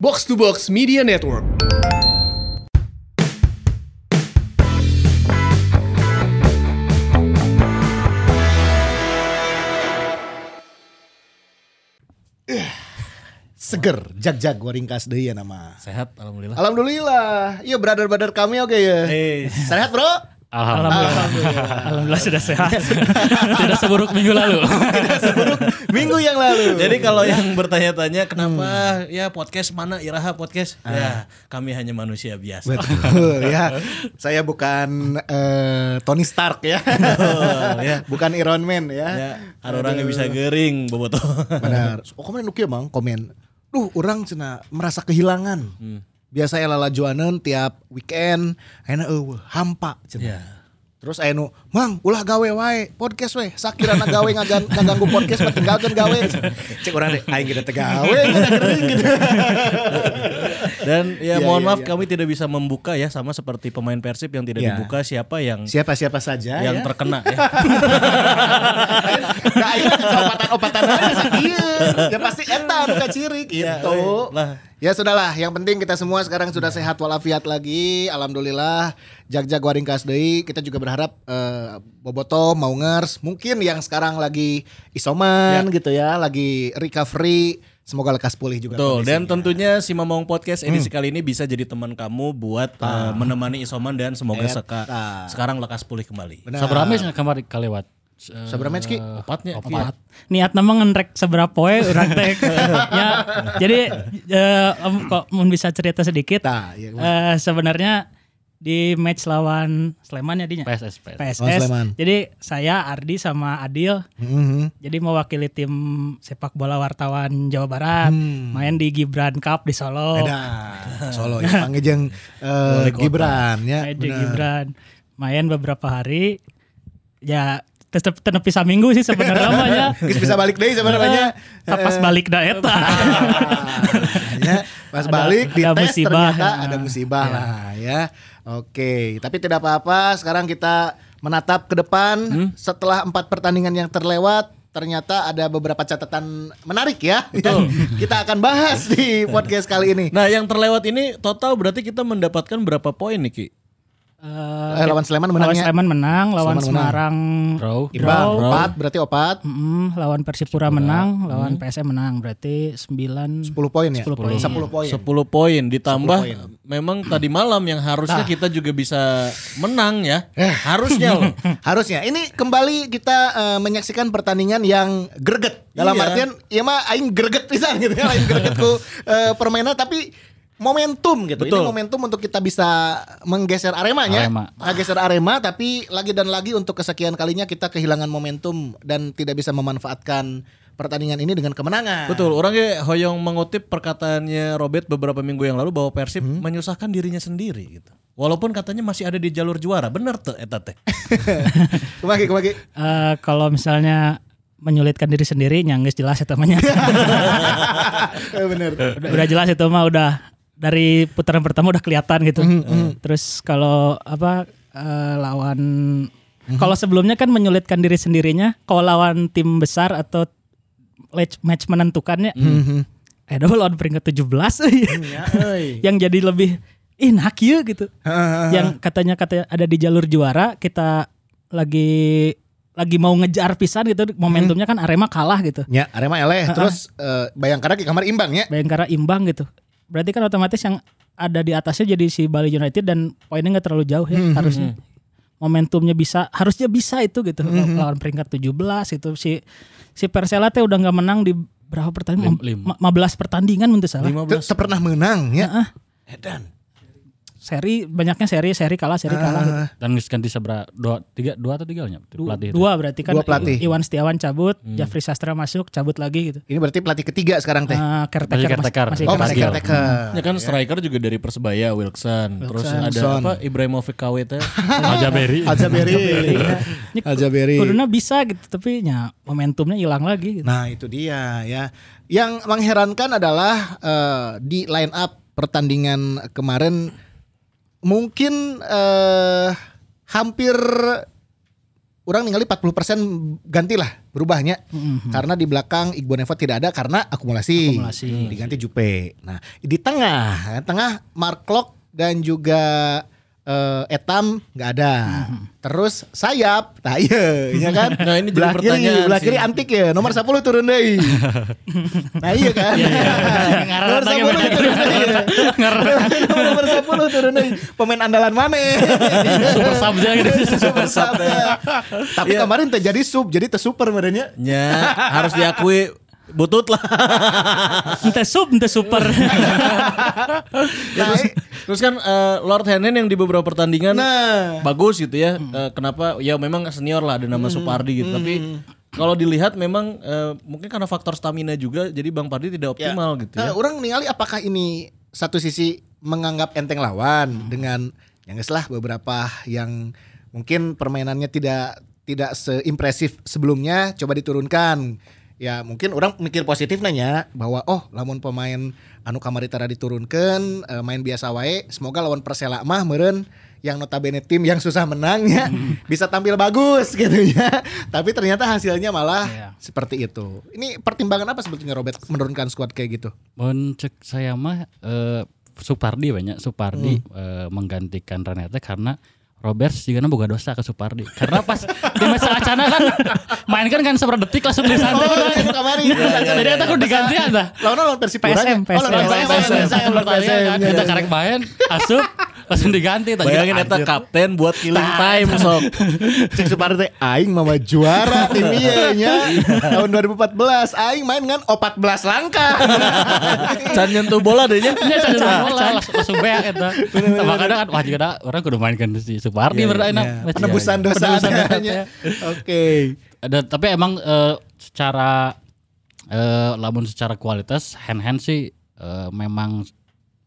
Box to Box Media Network. Seger, jag-jag waringkas deui ya nama. Sehat, alhamdulillah. Alhamdulillah. Iya brother-brother kami oke ya. Eh, Sehat bro? Alhamdulillah. Alhamdulillah sudah sehat. Tidak seburuk minggu lalu. Seburuk minggu yang lalu. Jadi kalau yang bertanya-tanya kenapa ya podcast mana Iraha podcast? Ya, kami hanya manusia biasa. Betul ya. Saya bukan eh, Tony Stark ya. ya. bukan Iron Man ya. Ya, ada orang yang bisa gering boboto. Benar. Oh komen nuki emang komen. Duh, orang cina merasa kehilangan. Hmm. Biasa ya lalajuanan tiap weekend, ayeuna eueuh hampa cenah. Ya. Terus aya nu, "Mang, ulah gawe wae, podcast we. Sakirana gawe ngagan ngaganggu podcast tinggalkeun gawe." Cek urang deh, aing kita teh gawe ngagering gitu. Dan ya Iya, mohon iya, maaf iya. kami tidak bisa membuka ya sama seperti pemain Persib yang tidak Ya. dibuka siapa yang Siapa-siapa saja yang ya. terkena ya. Nah, aja sakieu. Ya pasti eta nu ciri Ya, gitu. eh, lah. Ya sudahlah, yang penting kita semua sekarang sudah sehat walafiat lagi. Alhamdulillah. Jag-jag waringkas deui. Kita juga berharap eh, Boboto, Maungers, mungkin yang sekarang lagi isoman gitu ya, lagi recovery, semoga lekas pulih juga. Betul. Dan tentunya si Mamong Podcast edisi kali ini bisa jadi teman kamu buat eh, menemani isoman dan semoga Eta. seka, sekarang lekas pulih kembali. Sabar mesnya kemarin kalewat. Sabar match, Ki? Opatnya. Opat. Niat nama ngenrek seberapa poe urang teh. ya, jadi eh, em, kok mun bisa cerita sedikit. Tah, iya, eh, sebenarnya di match lawan Sleman ya dinya. PSS, PSS. PSS. Oh, Sleman. Jadi saya Ardi sama Adil Mhm. jadi mewakili tim sepak bola wartawan Jawa Barat main di Gibran Cup di Solo. Edan, Solo ya, panggil jeung eh, Gibran ya. main di. Gibran main beberapa hari ya tetep tenepi saminggu sih sebenarnya mah ya Geus bisa balik deui sebenarnya. Eh, pas balik da eta ya, pas Ada- balik di ada tes musibah. ternyata Ya. ada musibah lah ya. Oke, tapi tidak apa-apa. Sekarang kita menatap ke depan Hmm? setelah empat pertandingan yang terlewat. Ternyata ada beberapa catatan menarik ya. Yang kita akan bahas di podcast kali ini. Nah, yang terlewat ini total berarti kita mendapatkan berapa poin nih, Ki? Eh, lawan Sleman lawan menangnya Sleman menang lawan Sleman menang. Semarang Draw. imbang draw. opat berarti opat Mm, lawan Persipura menang lawan PSM menang berarti 9 10 poin ya 10 poin. 10 poin 10 poin ditambah 10 poin. Memang tadi malam yang harusnya kita juga bisa menang ya. Eh. Harusnya loh. Harusnya ini kembali kita eh, menyaksikan pertandingan yang greget. Dalam Iya. artian ya mah aing greget pisan gitu ya, aing greget ku eh, permainan tapi momentum gitu. Betul. Ini momentum untuk kita bisa menggeser Aremanya. Arema. Menggeser Arema tapi lagi dan lagi untuk kesekian kalinya kita kehilangan momentum dan tidak bisa memanfaatkan pertandingan ini dengan kemenangan. Betul, orangnya hoyong mengutip perkataannya Robert beberapa minggu yang lalu bahwa Persib Hmm? menyusahkan dirinya sendiri gitu. Walaupun katanya masih ada di jalur juara, bener tuh eta teh. Kumaki kumaki. Eh, kalau misalnya menyulitkan diri sendiri nyangges jelas namanya Eh, bener. udah, udah jelas itu mah udah dari putaran pertama udah kelihatan gitu. Terus kalau apa eh, lawan kalau sebelumnya kan menyulitkan diri sendirinya, kalau lawan tim besar atau match, match menentukannya, eh dah lawan peringkat 17 yang jadi lebih ih nak ieu gitu. yang katanya katanya ada di jalur juara, kita lagi lagi mau ngejar pisan gitu, momentumnya kan Arema kalah gitu. Ya, Arema eleh. Terus eh, Bayangkara di kamar imbang ya. Bayangkara imbang gitu. Berarti kan otomatis yang ada di atasnya jadi si Bali United dan poinnya nggak terlalu jauh ya harusnya. Momentumnya bisa harusnya bisa itu gitu. Lawan peringkat 17 itu si si Persela teh udah nggak menang di berapa pertandingan? Lim- Ma- 15 pertandingan menurut saya. 15 Teu pernah menang ya. Heeh. Edan. Seri banyaknya seri seri kalah seri kalah gitu. Dan ganti sabra dua tiga dua atau tiga nya pelatih. itu. Dua berarti kan Dua pelatih. Iwan Setiawan cabut, Jafri Sastra masuk, cabut lagi gitu. Ini berarti pelatih ketiga sekarang teh. Eh, caretaker, Masih masih, caretaker. masih oh, masih caretaker. caretaker. Ya kan striker juga dari Persebaya Wilson, terus ada Wilson. apa Ibrahimovic KW teh. Aljaberi. Aljaberi. Ini Aljaberi. Kuduna bisa gitu tapi ya momentumnya hilang lagi gitu. Nah, itu dia ya. Yang mengherankan adalah eh, di line up pertandingan kemarin mungkin eh hampir orang ningali 40% ganti lah berubahnya karena di belakang Iqbal Nevo tidak ada karena akumulasi, Akumulasi. diganti Jupe. Nah di tengah tengah Mark Klok dan juga eh, Etam nggak ada. Terus sayap, nah iya, iya kan? Nah, ini jadi belah kiri, pertanyaan belah sih. kiri antik ya, nomor 10 turun deh. nah iya kan? nomor 10 turun deh. nomor 10 turun deh. Pemain andalan mana? Super sub aja gitu. super sub ya. Tapi kemarin terjadi sub, jadi te super merenya. Ya, harus diakui butut lah. Ente sub, ente super. Ya, terus, terus kan eh, Lord Henen yang di beberapa pertandingan Nah. bagus gitu ya. Eh, kenapa? Ya memang senior lah ada nama Supardi gitu. Tapi kalau dilihat memang eh, mungkin karena faktor stamina juga jadi Bang Pardi tidak optimal gitu ya. Nah, orang ningali apakah ini satu sisi menganggap enteng lawan dengan yang geus lah beberapa yang mungkin permainannya tidak tidak seimpresif sebelumnya coba diturunkan. Ya mungkin orang mikir positif nanya bahwa oh lamun pemain anu kamari tara diturunkan eh, main biasa wae semoga lawan Persela mah meureun yang notabene tim yang susah menangnya bisa tampil bagus gitu ya. Tapi ternyata hasilnya malah Iya. seperti itu. Ini pertimbangan apa sebetulnya Robert menurunkan squad kayak gitu? Mun cek saya mah eh, Supardi banyak Supardi eh, menggantikan Renate karena Robert juga boga dosa ke Supardi. Karena pas di masa acana kan main kan seberapa detik langsung disantai. Oh, itu kemarin. Jadi eta kudu diganti ada. Lawan lawan Persib PSM. Oh, PSM. PSM. PSM, karek main, asup langsung diganti. Tadi Bayangin eta kapten buat killing time sok. Cek Supardi teh aing mama juara tim ieu nya. Tahun 2014 aing main kan 14 langkah. Can nyentuh bola deh nya. Nya caca bola langsung beak eta. Makanya kan wah juga orang kudu mainkan si Supardi Iya, berarti iya. Penebusan dosa adanya. Oke. Ada tapi emang eh, secara eh, lamun secara kualitas hand hand sih eh, memang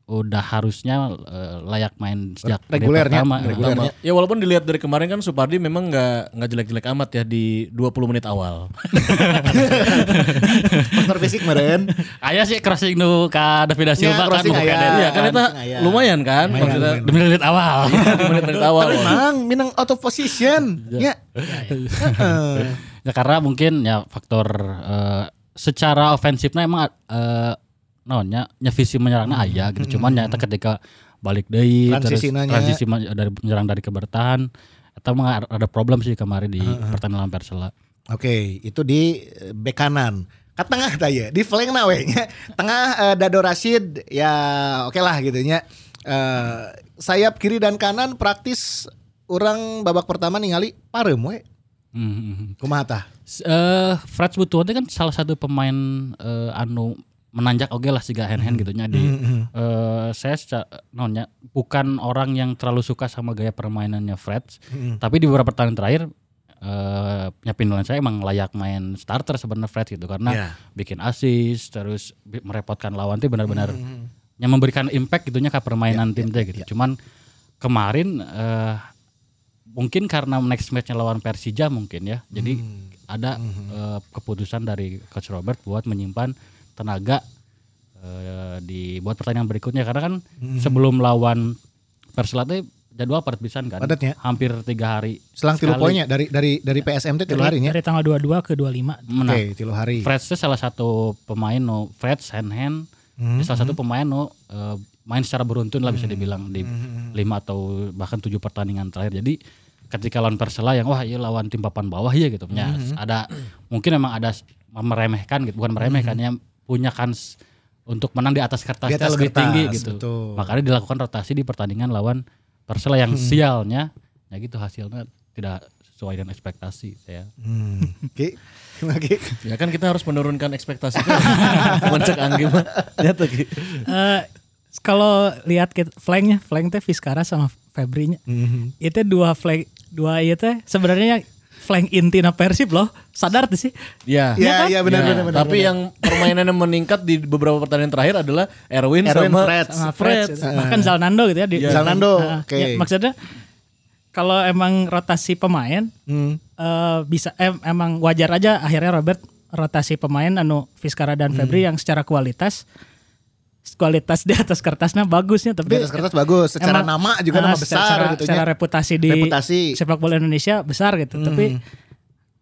udah harusnya eh, layak main sejak dari Regulernya, pertama. regulernya. Ya walaupun dilihat dari kemarin kan Supardi memang nggak nggak jelek-jelek amat ya di 20 menit awal. Faktor fisik meren. Aya sih crossing nu ka David da Silva kan bukan Iya kan eta crossing aya. lumayan kan maksudnya demi menit awal. di menit-menit awal. Tapi mang minang out of position. Ya. Heeh. ya karena mungkin ya faktor eh, secara ofensifnya emang eh naonnya nya visi menyerangnya aya gitu. Cuman ya eta ketika balik deui terus transisi ma- dari menyerang dari ke bertahan eta mah ada problem sih kemarin di pertandingan lawan Persela. Oke, itu di eh, bek kanan. Ke tengah tanya, di flank na we nya. Tengah eh, Dado Rashid ya oke lah gitu nya. Eh, sayap kiri dan kanan praktis orang babak pertama ningali parem we. Hmm. Kumaha tah? Eh Fred Butuan kan salah satu pemain eh, anu menanjak oke lah sih hand hand gitunya di eh, saya nonnya bukan orang yang terlalu suka sama gaya permainannya Fred tapi di beberapa pertandingan terakhir eh nyapin saya emang layak main starter sebenarnya Fred gitu. Karena Iya. bikin assist terus merepotkan lawan tuh benar-benar yang memberikan impact gitunya ke permainan tim teh gitu. cuman kemarin eh mungkin karena next matchnya lawan Persija mungkin ya. Jadi ada eh, keputusan dari coach Robert buat menyimpan tenaga eh, di buat pertandingan berikutnya karena kan sebelum lawan Persela teh jadwal padat pisan kan. Padat ya. Hampir tiga hari. Selang tilu poinnya dari dari dari PSMT tilu hari nya. Dari tanggal 22 ke 25. Menang. Oke, tilu hari. Freds itu salah satu pemain no Freds hand hand dia salah satu pemain no eh, main secara beruntun lah bisa dibilang di lima atau bahkan tujuh pertandingan terakhir jadi ketika lawan Persela yang wah iya lawan tim papan bawah ya gitu punya ada mungkin memang ada meremehkan gitu bukan meremehkan ya punya kans untuk menang di atas kertasnya Di atas lebih kertas, tinggi gitu betul. makanya dilakukan rotasi di pertandingan lawan Persela yang sialnya ya gitu hasilnya tidak sesuai dengan ekspektasi ya Hmm. Oke. Oke. Ya kan kita harus menurunkan ekspektasi. Mencek Anggi mah. Lihat lagi. Eh, kalau lihat kita flanknya, flank teh Fiskara sama Febri-nya. Itu dua flank dua itu teh sebenarnya flank intina Persib loh. Sadar tuh sih. Ya. Ya, ya benar Ya, benar benar. Tapi yang permainan yang meningkat di beberapa pertandingan terakhir adalah Erwin, Erwin sama Fred. sama Fred. Fred, bahkan Zalnando gitu ya di Zalnando, Nah, oke. ya, maksudnya kalau emang rotasi pemain Hmm. eh, bisa em, emang wajar aja akhirnya Robert rotasi pemain anu Fiskara dan Febri yang secara kualitas kualitas di atas kertasnya bagusnya tapi Di atas kertas bagus, secara emang, nama juga ah, nama secara- besar secara, gitu secara reputasi di Reputasi. sepak bola Indonesia besar gitu tapi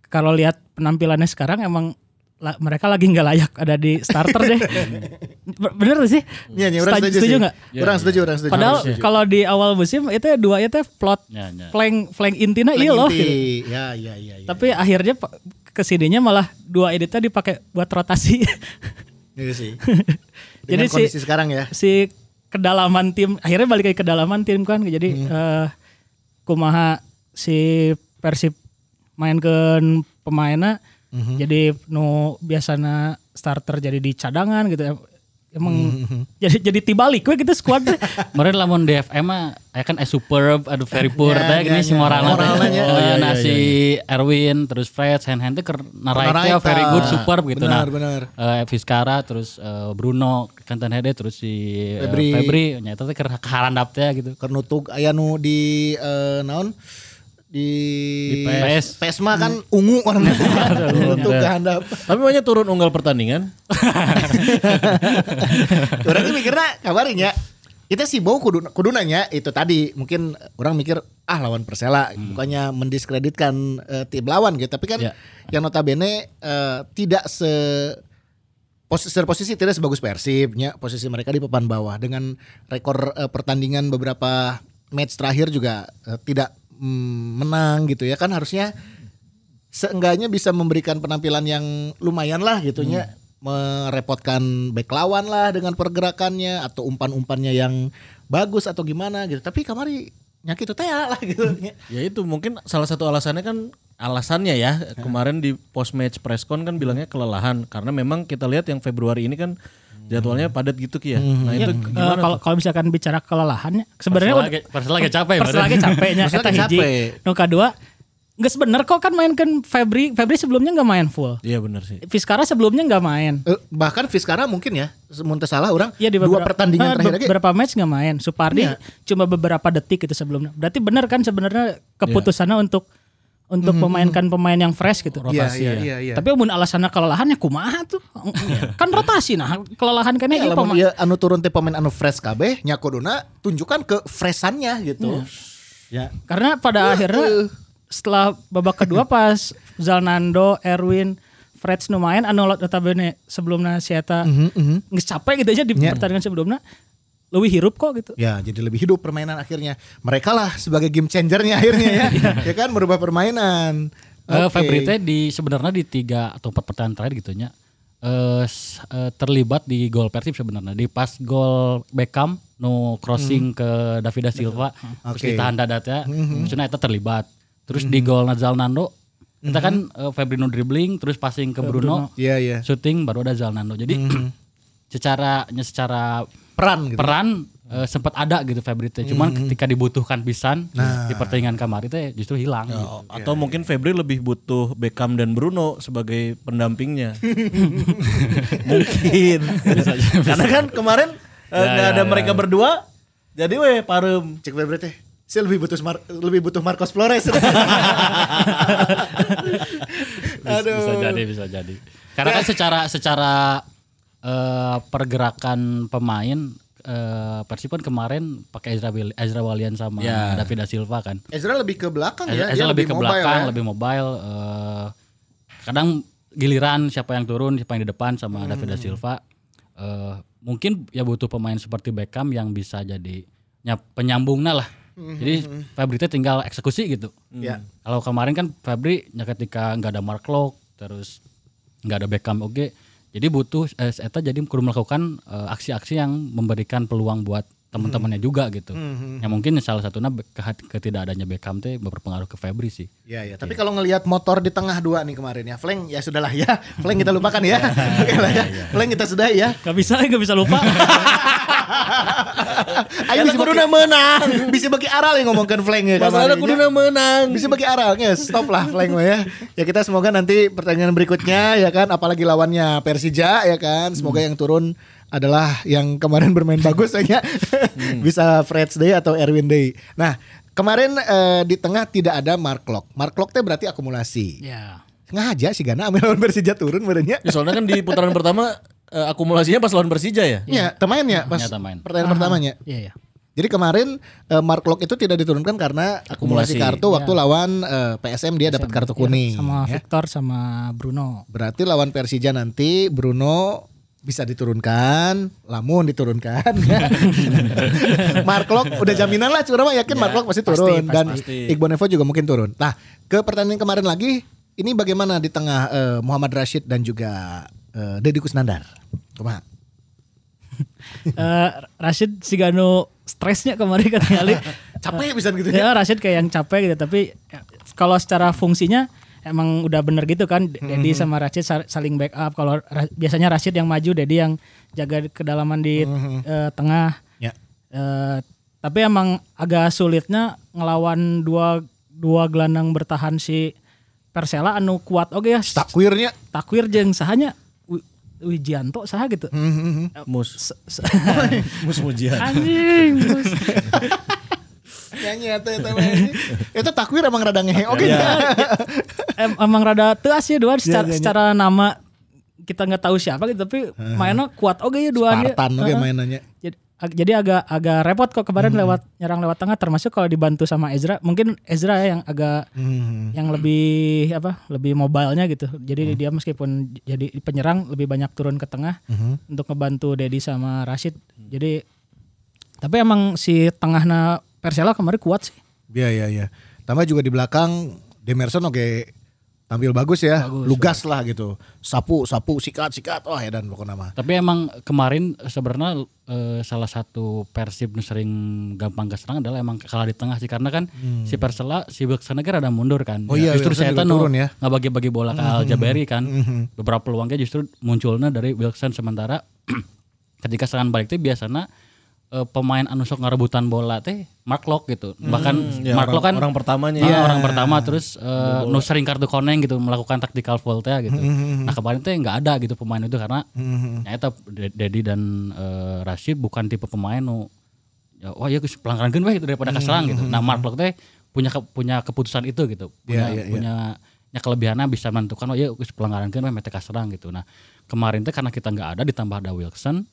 kalau lihat penampilannya sekarang emang la- mereka lagi nggak layak ada di starter deh. Be- Bener gak sih? Iya, iya, orang Setuju- setuju, nggak? Orang setuju, orang setuju. Padahal setuju. kalau di awal musim itu dua itu plot Ya, ya. flank flank intina Lagi iya loh. inti. gitu. Ya, ya, ya, ya. Tapi akhirnya pa- ke sininya malah dua editnya dipakai buat rotasi. Iya sih. Jadi Dengan si- kondisi sekarang ya. si kedalaman tim akhirnya balik lagi ke kedalaman tim kan. Jadi eh, kumaha si Persib mainkan pemainnya jadi nu biasana starter jadi di cadangan gitu emang jadi jadi tibalik we gitu squad Kemarin lamun DFM mah ya kan eh superb, aduh very poor teh gini si teh. Moralnya. Oh, Oh, iya, nah iya, si Erwin terus Fred hand hand keur naraik teh Naraik, very good superb gitu Benar, nah. benar. Eh Vizcara terus eh, Bruno Kantan Hede terus si eh, Febri. Febri nyata teh keur kaharandap teh gitu. Keur nutug aya nu di eh, naon? Di, Di PS. PS mah kan ungu orang nutug ke handap. Tapi banyak turun unggal pertandingan. Orang ini mikirnya kabarin ya. Kita sih bau kudu, kudu nanya itu tadi mungkin orang mikir ah lawan Persela bukannya mendiskreditkan eh, tim lawan gitu tapi kan Ya. yang notabene eh, tidak se posisi posisi tidak sebagus Persib nya posisi mereka di papan bawah dengan rekor eh, pertandingan beberapa match terakhir juga eh, tidak mm, menang gitu ya. Kan harusnya seenggaknya bisa memberikan penampilan yang lumayan lah gitu nya. Merepotkan back lawan lah dengan pergerakannya atau umpan-umpannya yang bagus atau gimana gitu. Tapi kamari nyakit itu teh lah gitu Ya itu mungkin salah satu alasannya kan alasannya ya. Kemarin di post match press con kan bilangnya kelelahan. Karena memang kita lihat yang Februari ini kan jadwalnya padat gitu Ki ya. Nah itu Eh, gimana? kalau kalau misalkan bicara kelelahannya sebenarnya Persela ge- ge capek, Persela ge capeknya eta ge hiji capek. nu kadua Nggak bener kok kan mainkan Febri Febri sebelumnya nggak main full Iya benar sih. Vizcara sebelumnya nggak main Eh, bahkan Vizcara mungkin ya semuntah salah orang Iya di dua beberapa, pertandingan eh, terakhir lagi beberapa match nggak main. Supardi Iya. cuma beberapa detik itu sebelumnya. Berarti benar kan sebenarnya keputusannya untuk untuk memainkan pemain yang fresh gitu. Iya, iya, iya, iya. Tapi mun alasannya kelelahannya kumaha tuh? kan rotasi nah kelelahan kan Ya, ya, lamun ieu anu turun teh pemain anu fresh kabeh nya kuduna tunjukkan ke freshannya gitu. Ya. Karena pada akhirnya setelah babak kedua pas Zalnando, Erwin, Freds nu main anu notabene sebelumnya si eta geus capek gitu aja di Iya. pertandingan sebelumnya lebih hirup kok gitu. Ya, jadi lebih hidup permainan akhirnya. Mereka lah sebagai game changernya akhirnya ya. ya kan merubah permainan. Eh Oke. Febri teh di sebenarnya di tiga atau empat pertandingan terakhir gitu nya. Eh eh, terlibat di gol Persib sebenarnya. Di pas gol Beckham no crossing ke Davida Silva. Terus Oke. ditahan dadatnya maksudnya itu terlibat. Terus di gol Nazal Nando kita kan eh, Febri no dribbling terus passing ke Bruno, Iya, iya. shooting baru ada Zalnando jadi secara secara Peran gitu. peran eh, sempat ada gitu Febri teh cuman ketika dibutuhkan pisan Nah. di pertandingan kemarin teh justru hilang gitu. Atau mungkin Febri lebih butuh Beckham dan Bruno sebagai pendampingnya. mungkin. Karena kan kemarin eh, Ya, nggak ya, ada ya. mereka berdua. Jadi weh parem. Cek Febri teh. Saya lebih butuh Mar- lebih butuh Marcos Flores. Bisa, bisa jadi, bisa jadi. Karena kan secara secara eh, pergerakan pemain eh, Persib kan kemarin pakai Ezra, Ezra Walian sama Ya. David da Silva kan. Ezra lebih ke belakang Ezra, ya. Ezra Dia lebih ke mobile belakang, ya. lebih mobile. eh, kadang giliran siapa yang turun, siapa yang di depan sama David da Silva. eh, mungkin ya butuh pemain seperti Beckham yang bisa jadi ya, penyambungnya lah. Jadi Fabri teh tinggal eksekusi gitu. Ya. Kalau kemarin kan Fabri ya ketika nggak ada Mark Locke terus nggak ada Beckham oke. Jadi butuh eh, Eta jadi kudu melakukan eh, aksi-aksi yang memberikan peluang buat teman-temannya juga gitu. Ya mungkin salah satunya ketidakadanya Beckham teh berpengaruh ke Fabri sih. Ya, ya. Tapi kalau ngelihat motor di tengah dua nih kemarin ya, flank ya sudahlah ya. Flank kita lupakan ya. Oke lah ya. Flank kita sudah ya. Gak bisa, gak bisa lupa. Ayo bisa kuduna menang. Bisa bagi aral yang ngomongkan flank ya. Masalah ya. menang. Bisa bagi aral ya. Stop lah flank ya. Ya kita semoga nanti pertandingan berikutnya ya kan apalagi lawannya Persija ya kan. Semoga yang turun adalah yang kemarin bermain bagus ya. Bisa Freds Day atau Erwin Day. Nah, kemarin eh, di tengah tidak ada Mark Locke. Mark Locke teh berarti akumulasi. ya. Ngaja sih Gana ambil lawan Persija turun merenya. Ya, soalnya kan di putaran pertama eh, akumulasinya pas lawan Persija ya. Ya, temainnya pas Ya, temain. pertandingan pertamanya. Iya, iya. Jadi kemarin eh, Mark Locke itu tidak diturunkan karena akumulasi, Akumulasi. kartu waktu lawan eh, PSM dia dapat kartu kuning. sama ya. Victor sama Bruno. Berarti lawan Persija nanti Bruno bisa diturunkan, Lamun diturunkan. Mark Locke udah jaminan lah, curah mah yakin Mark Locke pasti turun pasti, dan pasti. Iqbal Nevo juga mungkin turun. Nah, ke pertandingan kemarin lagi, ini bagaimana di tengah eh, Muhammad Rashid dan juga eh, Deddy Kusnandar? Kumaha? Eh Rashid Sigano stresnya kemarin kali. Capek bisa gitu ya? ya Rashid kayak yang capek gitu tapi ya, kalau secara fungsinya emang udah bener gitu kan Dedi sama Rashid sa- saling backup kalau Ra- biasanya Rashid yang maju Dedi yang jaga kedalaman di eh, tengah Ya. Eh, tapi emang agak sulitnya ngelawan dua dua gelandang bertahan si Persela anu kuat oke ya Takwirnya. takwir jeung sahanya Wi- Wijianto saha gitu Mus. Se- se- Mus Mujian. anjing mus. Nyanyi atau itu Itu takwir emang rada ngehe oke. em, emang rada teas ya dua secara, iya, iya. secara nama kita nggak tahu siapa gitu tapi mainnya kuat oke ya dua Spartan oke mainannya. jadi, ag- jadi agak agak repot kok kemarin lewat nyerang lewat tengah termasuk kalau dibantu sama Ezra. Mungkin Ezra ya yang agak Hmm. yang lebih apa lebih mobilenya gitu. Jadi dia meskipun jadi penyerang lebih banyak turun ke tengah untuk ngebantu Dedi sama Rashid. Jadi tapi emang si tengahnya Persela kemarin kuat sih. Iya iya iya. Tambah juga di belakang Demerson oke tampil bagus ya, lugas lah gitu. Sapu sapu sikat sikat wah ya dan pokoknya nama. Tapi emang kemarin sebenarnya eh, salah satu Persib sering gampang keserang adalah emang kalah di tengah sih karena kan si Persela si kan ada mundur kan. Hmm. Oh iya, justru Wilson saya tahu ya. Hmm. nggak bagi-bagi bola ke Al Jabari kan. Beberapa peluangnya justru munculnya dari Wilson sementara ketika serangan balik itu biasanya eh, pemain anu sok ngarebutan bola teh Mark Locke gitu. Bahkan Ya, Mark orang, Locke kan orang pertamanya Ah, ya. orang pertama terus eh, nu sering kartu koneng gitu melakukan tactical foul teh gitu. Hmm, Nah kemarin teh nggak ada gitu pemain itu karena nyata Dedi dan eh, Rashid bukan tipe pemain nu ya, wah ya geus pelanggaran we gitu daripada keserang gitu. Nah Mark Locke teh punya ke- punya keputusan itu gitu. Punya Iya, iya, iya. punya nya kelebihannya bisa menentukan oh ya geus pelanggaran we mete kaserang gitu. Nah kemarin teh karena kita nggak ada ditambah ada Wilson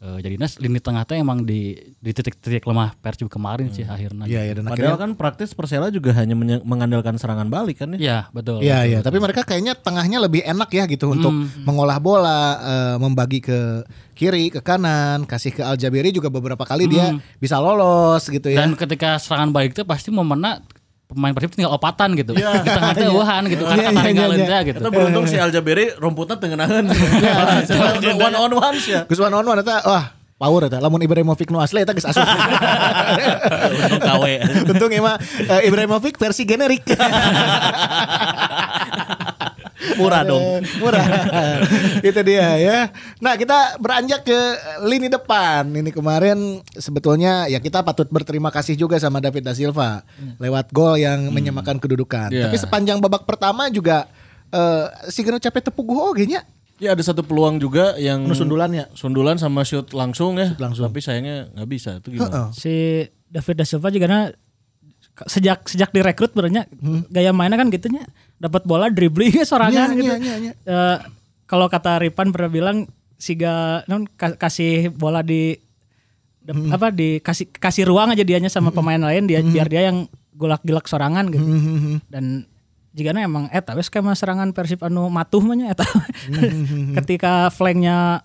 eh, jadinya lini tengah teh emang di di titik-titik lemah Persib kemarin sih akhirnya. Iya iya dan Padahal akhirnya kan praktis Persela juga hanya mengandalkan serangan balik kan ya. Iya betul. Iya iya, tapi mereka kayaknya tengahnya lebih enak ya gitu untuk mengolah bola, eh, membagi ke kiri, ke kanan, kasih ke Aljabiri juga beberapa kali dia bisa lolos gitu ya. Dan ketika serangan balik itu pasti momennya pemain Persib tinggal opatan gitu. Di tengah teh wuhan gitu. Iya, Karena iya, taringan iya, teh gitu. Kita beruntung si Aljaberi rumputnya tengenangan. one on one sih ya. Geus one on one eta wah power eta lamun Ibrahimovic nu asli eta geus asup. Untung KW. Untung emang eh, Ibrahimovic versi generik. Murah dong. Murah. Itu dia ya. Nah, kita beranjak ke lini depan. Ini kemarin sebetulnya ya kita patut berterima kasih juga sama David da Silva lewat gol yang menyamakan kedudukan. Iya. Tapi sepanjang babak pertama juga eh si Geno capek tepuk oge nya. Ya ada satu peluang juga yang Anu sundulannya. sundulan sama shoot langsung ya. langsung. Tapi sayangnya nggak bisa. Itu gimana? si David da Silva juga na sejak sejak direkrut sebenarnya gaya mainnya kan gitunya dapat bola dribbling sorangan Nya, gitu. Eh, kalau kata Ripan pernah bilang siga non ka- kasih bola di de- apa di kasih kasih ruang aja dianya sama pemain lain dia biar dia yang gulak-gilak sorangan gitu. Dan jika emang eta wes skema serangan Persib anu matuh mah eta. Ketika flanknya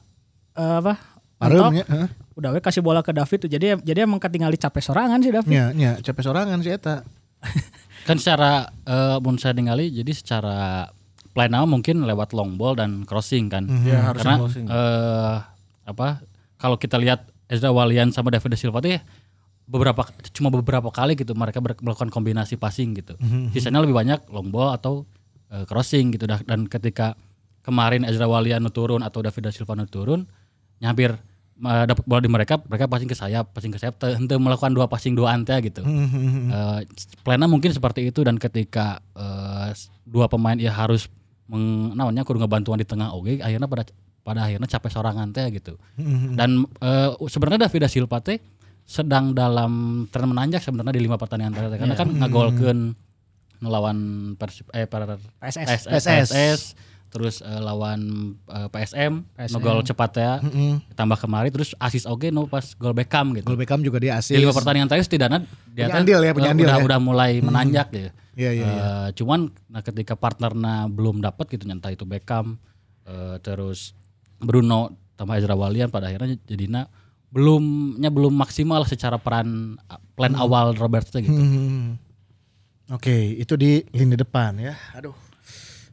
eh, apa? Mentok, nya, heeh. udah we kasih bola ke David tuh jadi jadi emang ketinggali capek sorangan sih David. Nya, nya, capek sorangan sih eta. Kan secara eh mun saya ningali jadi secara plan mungkin lewat long ball dan crossing kan. Ya, harusnya Karena crossing. eh apa kalau kita lihat Ezra Walian sama David da Silva tuh ya beberapa cuma beberapa kali gitu mereka melakukan kombinasi passing gitu. Sisanya lebih banyak long ball atau eh, crossing gitu dan ketika kemarin Ezra Walian turun atau David da Silva turun nyampir eh, dapat bola di mereka mereka passing ke sayap passing ke sayap henteu melakukan dua passing dua ante gitu. Eh, plannya mungkin seperti itu dan ketika eh, dua pemain ya harus meng, namanya kudu ngebantuan di tengah oke akhirnya pada pada akhirnya capek sorangan teh gitu. Dan eh, sebenarnya David da Silva teh sedang dalam tren menanjak sebenarnya di lima pertandingan terakhir karena kan ngagolkeun ngelawan Persib eh per PSS. PSS, PSS, terus eh, lawan eh, PSM, no gol cepat ya. Tambah kemari terus asis oke no pas gol Beckham gitu. Gol Beckham juga dia asis. Di lima pertandingan terakhir setidaknya dia andil ya, punya andil udah, ya. udah mulai menanjak ya. Iya, iya, Eh, cuman nah ketika partnernya belum dapat gitu entah itu Beckham eh, terus Bruno tambah Ezra Walian pada akhirnya jadinya belumnya belum maksimal secara peran plan awal Robertson gitu. Hmm. Oke, itu di lini depan ya. Aduh.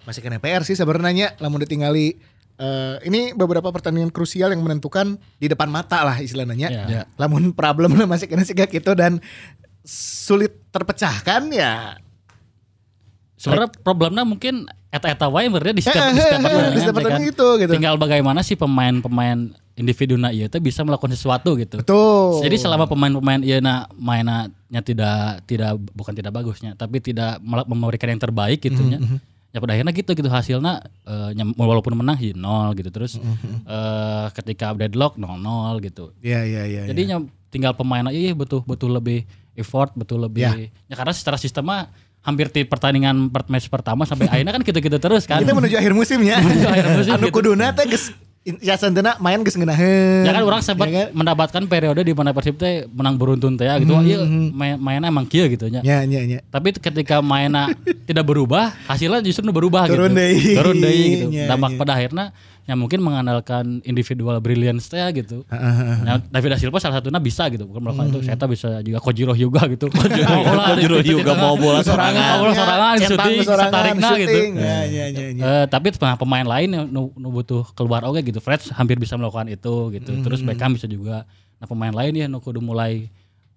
Masih kena PR sih sebenarnya lamun ditinggali eh, ini beberapa pertandingan krusial yang menentukan di depan mata lah istilahnya. Ya. Lamun problemnya masih kena sigak gitu dan sulit terpecahkan ya. Sebenarnya problemnya mungkin eta-eta wae sebenarnya di setiap, di Eh, setiap eh, pertandingan, di setiap ya pertandingan kan? itu, gitu. Tinggal bagaimana sih pemain-pemain individu na ieu teh bisa melakukan sesuatu gitu. Betul. Jadi selama pemain-pemain ieu na mainnya tidak tidak bukan tidak bagusnya, tapi tidak memberikan yang terbaik gitu nya. Ya pada akhirnya gitu gitu hasilnya nyam- walaupun menang hi nol gitu terus eh, ketika deadlock nol nol gitu. Iya iya iya. Jadi nya tinggal pemain aja iya betul betul lebih effort betul lebih ya, karena secara sistem mah hampir di pertandingan per match pertama sampai akhirnya kan gitu-gitu terus kan. Kita menuju akhir musimnya. Menuju akhir musim anu gitu. kuduna teh geus ya santena main geus ngeunaheun. Ya kan orang sempat Ya kan? mendapatkan periode di mana Persib teh menang beruntun teh ya gitu. Wah, iya main, mainnya emang kieu gitu nya. Ya ya ya. Tapi ketika mainnya tidak berubah, hasilnya justru berubah Turun gitu. deui. Turun deui gitu. Nya, Dampak nya. pada akhirnya yang mungkin mengandalkan individual brilliance teh gitu. Nah, David da Silva salah satunya bisa gitu. Bukan melakukan itu, saya bisa juga Kojiro Hyuga gitu. Kojiro, Kojiro Hyuga mau bola sorangan, bola sorangan, sorangan, setarikna gitu. Ya ya ya. ya. Eh, tapi pemain pemain lain yang nu, nu butuh keluar oke gitu. Fred hampir bisa melakukan itu gitu. Hmm. Terus Beckham bisa juga. Nah pemain lain ya nu kudu mulai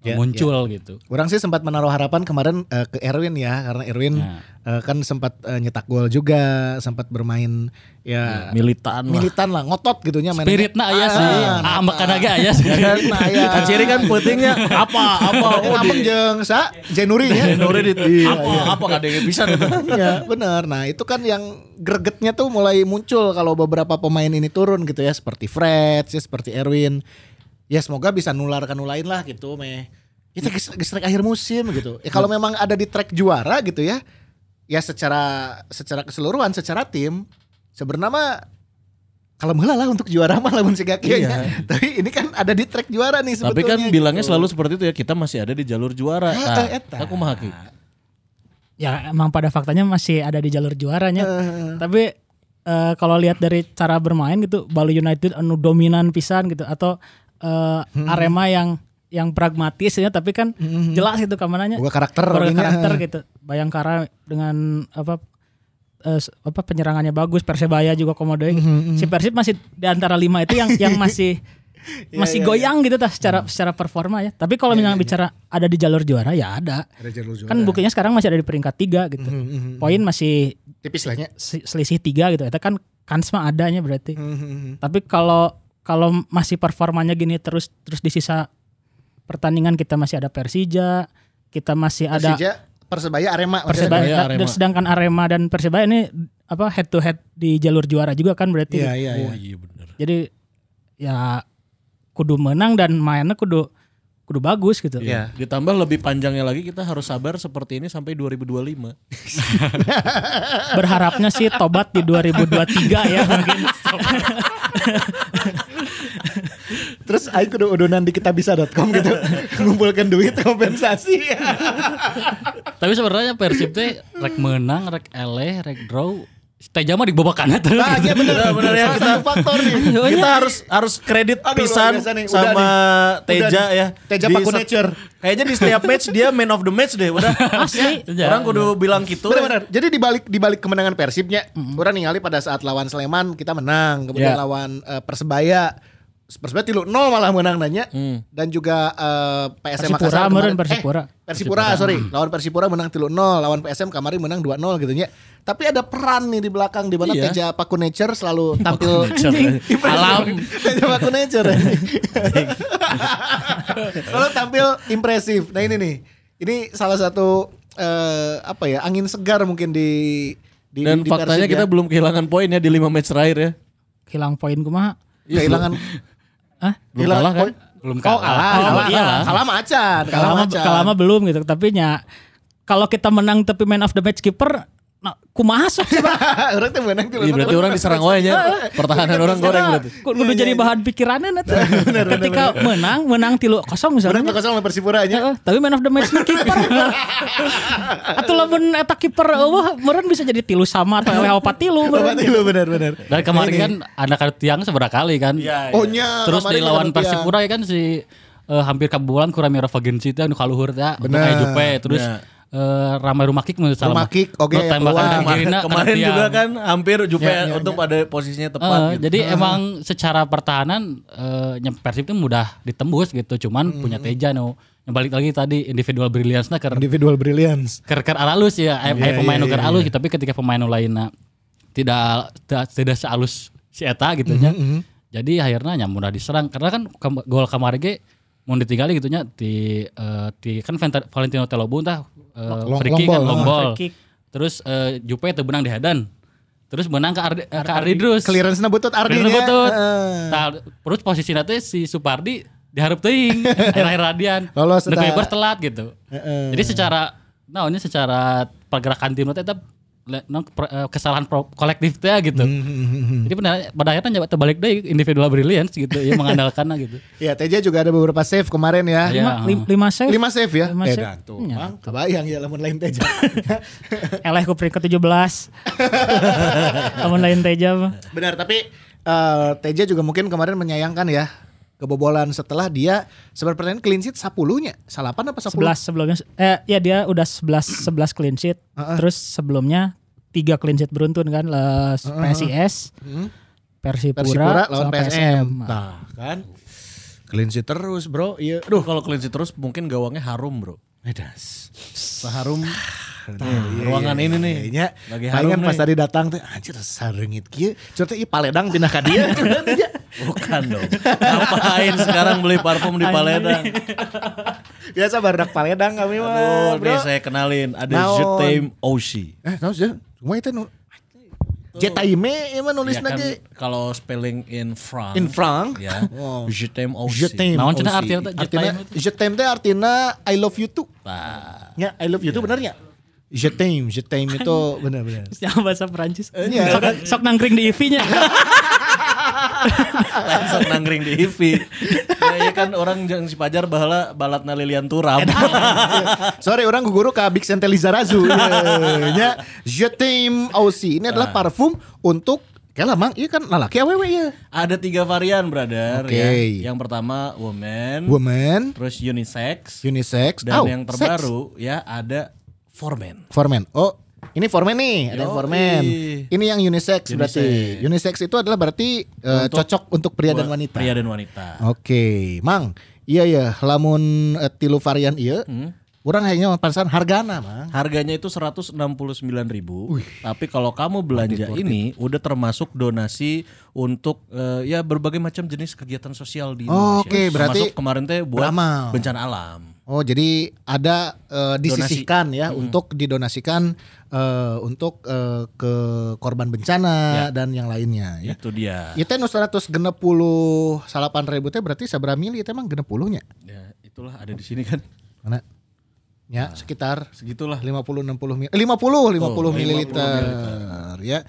eh, Ya, muncul gitu. Orang sih sempat menaruh harapan kemarin eh, ke Erwin ya karena Erwin Ya. eh, kan sempat eh, nyetak gol juga, sempat bermain ya militan lah. militan lah, ngotot gitu nya mainnya. Spiritnya aya sih. Ah, ambek aya aya sih. Spiritna aya. Kan ciri kan pentingnya apa apa Oh, di jeung sa Jenuri ya. Nuri di apa apa nggak ada yang bisa gitu. Iya benar. Nah itu kan yang gregetnya tuh mulai muncul kalau beberapa pemain ini turun gitu ya seperti Fred, ya, seperti Erwin. Ya semoga bisa nularkan lain lah gitu meh. Kita geus track akhir musim gitu. Ya kalau memang ada di track juara gitu ya. Ya secara secara keseluruhan secara tim sebenarnya mah kalau heula lah untuk juara mah lamun siga kieu nya. Tapi ini kan ada di track juara nih sebetulnya. Tapi kan bilangnya gitu. selalu seperti itu ya kita masih ada di jalur juara. Ah, Nah, eta. aku mah. Ya emang pada faktanya masih ada di jalur juaranya. Tapi eh, kalau lihat dari cara bermain gitu, Bali United anu dominan pisan gitu atau eh, Arema yang yang pragmatis ya, tapi kan jelas gitu kamananya. Boga karakter karakter gitu. Bayangkara dengan apa s- apa penyerangannya bagus, Persebaya juga komodo Mhm, Si Persib masih di antara lima itu yang yang masih Iya, masih goyang gitu tah secara secara performa ya. Tapi kalau misalnya bicara ada di jalur juara ya ada. Ada jalur juara. Kan buktinya sekarang masih ada di peringkat tiga gitu. Mhm, Poin masih tipis lahnya. se- selisih tiga gitu. Itu kan kans mah adanya berarti. Mhm. Tapi kalau kalau masih performanya gini terus terus di sisa pertandingan kita masih ada Persija, kita masih ada Persija, Persebaya, Arema. Persebaya Persebaya, dan Arema. sedangkan Arema dan Persebaya ini apa head to head di jalur juara juga kan berarti. Iya, iya, iya. Oh iya benar. Jadi ya kudu menang dan mainnya kudu kudu bagus gitu. Iya. Ditambah lebih panjangnya lagi kita harus sabar seperti ini sampai 2025. Berharapnya sih tobat di 2023 ya mungkin. Terus ayo kudu udunan di kitabisa.com gitu. Ngumpulkan duit kompensasi. Tapi sebenarnya Persib teh rek menang, rek eleh, rek draw. Teja mah dibobakan terus. Nah, iya bener. bener ya, Salah kita- satu faktor nih. kita harus harus kredit Aduh, pisan nih. Sama nih. Teja Udah ya. Teja Di Paku Nature. Kayaknya di setiap match dia man of the match deh udah. Asli. Orang kudu bilang gitu. Benar-benar. Jadi di balik di balik kemenangan Persibnya, orang ningali pada saat lawan Sleman kita menang, kemudian Ya. lawan eh, Persebaya Persebaya tilu nol malah menang nanya Hmm. dan juga eh, PSM Persipura Makassar kemarin- Persipura. eh, Persipura sorry lawan Persipura menang tilu nol lawan PSM kemarin menang 2-0 gitu nya tapi ada peran nih di belakang di mana Iya. Teja Paku Nature selalu tampil. Alam. Teja Paku Nature selalu tampil impresif nah ini nih ini salah satu eh, apa ya angin segar mungkin di di Dan di faktanya Persib kita ya. belum kehilangan poin ya di 5 match terakhir ya. Hilang poin kumaha? kehilangan Hah? Belum Hilang kalah kan? Belum Oh kalah. kalah, Oh, kalah, iya. kalah, kalah macan, kalah Kalama, macan. kalama belum gitu. Tapi nya kalau kita menang tapi man of the match keeper nah, kumaha sok sih? Orang teh menang tuh. Iya berarti orang diserang wae nya. Pertahanan orang goreng berarti. Kudu jadi bahan pikirannya nanti. Ketika menang, menang tilu kosong Menang misalnya. kosong lawan Persipura aja. Heeh, tapi man of the match kiper. atau lamun eta kiper eueuh meureun bisa jadi tilu sama atau eleh opat tilu. meureun. Berarti lu benar-benar. Dan kemarin kan anak tiang seberapa kali kan. Iya. Oh nya. Terus di lawan ada Persipura ya kan si eh, hampir kabulan kurang merah Vagensi itu anu kaluhur teh untuk Bener. Jupe terus Ya. eh, ramai rumah kick menurut salah. Rumah kick, oke, Lo tembakan Kemarin, kemarin juga kan hampir Jupe Ya, ya, untuk ya. pada posisinya tepat Eh, gitu. Jadi emang secara pertahanan nyem- Persib itu mudah ditembus gitu, cuman punya Teja no. Yang balik lagi tadi individual brilliance-nya ker Individual brilliance. ker ker alus ya, aya aya Iya, pemain nu ker iya, alus gitu, tapi ketika pemain lainnya tidak tidak, tidak sealus si eta gitu nya. Jadi akhirnya nya mudah diserang karena kan gol kemarin ge mau ditinggali gitu nya di eh, di kan Valentino Telobun tah eh, Long- free long kick kan, ball. long ball. free kick. Terus eh, Jupe itu benang di Hadan. Terus menang ke Ardi, eh, ke Ardidrus. Clearance-na butut Ardi nya. butut. Heeh. Nah, terus posisi nanti si Supardi diharap teuing akhir-akhir radian. Lolos. Bebers telat gitu. Heeh. Jadi secara nah ini secara pergerakan tim tetap kesalahan pro- kolektif teh gitu. Hmm. Jadi pada pada akhirnya nyoba terbalik deh individual brilliance gitu ya mengandalkan gitu. Ya Teja juga ada beberapa save kemarin ya. Iya. Lima, lim- lima save. Lima save ya. Lima eh save. dan tuh, Iya. Bang, kebayang ya lamun lain Teja. Eleh ku peringkat 17. Kamu lain Teja mah. Benar, tapi eh, Teja juga mungkin kemarin menyayangkan ya kebobolan setelah dia sebenarnya pertandingan clean sheet 10-nya. Salapan apa 10? 11 sebelumnya eh ya dia udah 11 11 clean sheet. Terus sebelumnya 3 clean sheet beruntun kan les PSIS, Persipura, Persipura lawan sama PSM. Nah, kan. Clean sheet terus, Bro. Iya. Duh kalau clean sheet terus mungkin gawangnya harum bro. Edas. Seharum nih, ruangan ini nih. Kayaknya Lagi palingan harum pas nih. tadi datang teh anjir sarengit kieu. Coba ieu paledang pindah ka dia. Bukan dong. Ngapain sekarang beli parfum di Paledang? Biasa barudak paledang kami mah. Aduh, Bro. saya kenalin ada Naon? Jetem Oshi. Eh, tahu sih. Cuma itu nu Jetaime emang nulis Ya kan, lagi kalau spelling in franc. in franc. Ya. Oh. Jetem Oshi. Je t'aime Naon aussi. artinya teh, je Artinya t'aime itu? je t'aime teh artinya I love you too. Nah, Ya, I love you too bener ya? Je t'aime, je t'aime itu bener-bener. Yang bahasa Perancis. Iya. Sok, sok nangkring di IV-nya. langsung nangring di IV. ya, ya kan orang yang si Pajar bahala balatna Lilian Turam. Sorry orang guru ke Big Sente Lizarazu. Ya, je t'aime aussi. Ini adalah parfum untuk Kayak lah mang, iya kan lalaki awewe ya. Ada tiga varian, brother. Oke. Ya. Yang pertama woman, Woman, terus unisex, unisex, dan oh, yang sex. terbaru ya ada for men. For men. Oh, ini for men nih, ada yang for Yoi. men. Ini yang unisex, berarti. Unisex itu adalah berarti Untuk- cocok untuk pria dan wanita. Pria dan wanita. Oke, Mang. Iya ya, lamun eh, tilu varian iya. Orang hanya pansan hargana, Mang. Harganya itu 169.000 ribu. Tapi kalau kamu belanja ini udah termasuk donasi untuk eh, ya berbagai macam jenis kegiatan sosial di Oh, Indonesia. oke, berarti termasuk kemarin teh buat beramal. bencana alam. Oh, jadi ada eh, disisihkan ya untuk didonasikan eh, untuk eh, ke korban bencana dan yang lainnya ya. Itu dia. Itu nu 160 salapan ribu teh berarti sabra mili itu emang genep puluhnya. Ya, itulah ada di sini kan. Mana? Ya, sekitar Segitulah. 50 60 mil 50 50 mililiter ya.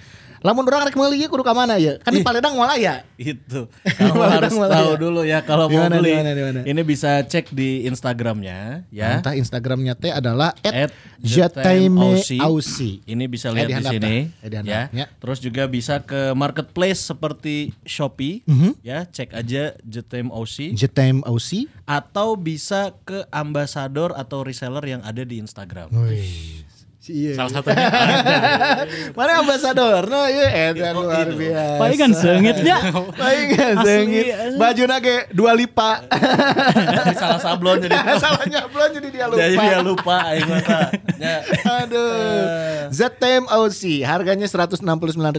Lamun orang rek meuli kudu ka mana ya? Kan di Paledang malah ya. Itu. Kamu harus tahu ya. dulu ya kalau mau beli. Ini bisa cek di Instagramnya ya. Entah Instagramnya teh adalah At @jataime Jataime Ausi. Ini bisa Eh, lihat di sini. Eh, ya. ya. Terus juga bisa ke marketplace seperti Shopee Mhm. ya, cek aja Jataime Ausi. atau bisa ke ambasador atau reseller yang ada di Instagram. Iya. Salah satunya Mana ambasador? No, iya eta luar biasa. Paling kan sengitnya. Paling kan sengit. Baju nage dua lipa. salah sablon jadi Salahnya belum jadi dia lupa. jadi dia lupa aing mah tah. Ya. Aduh. ZTM OC harganya 169.000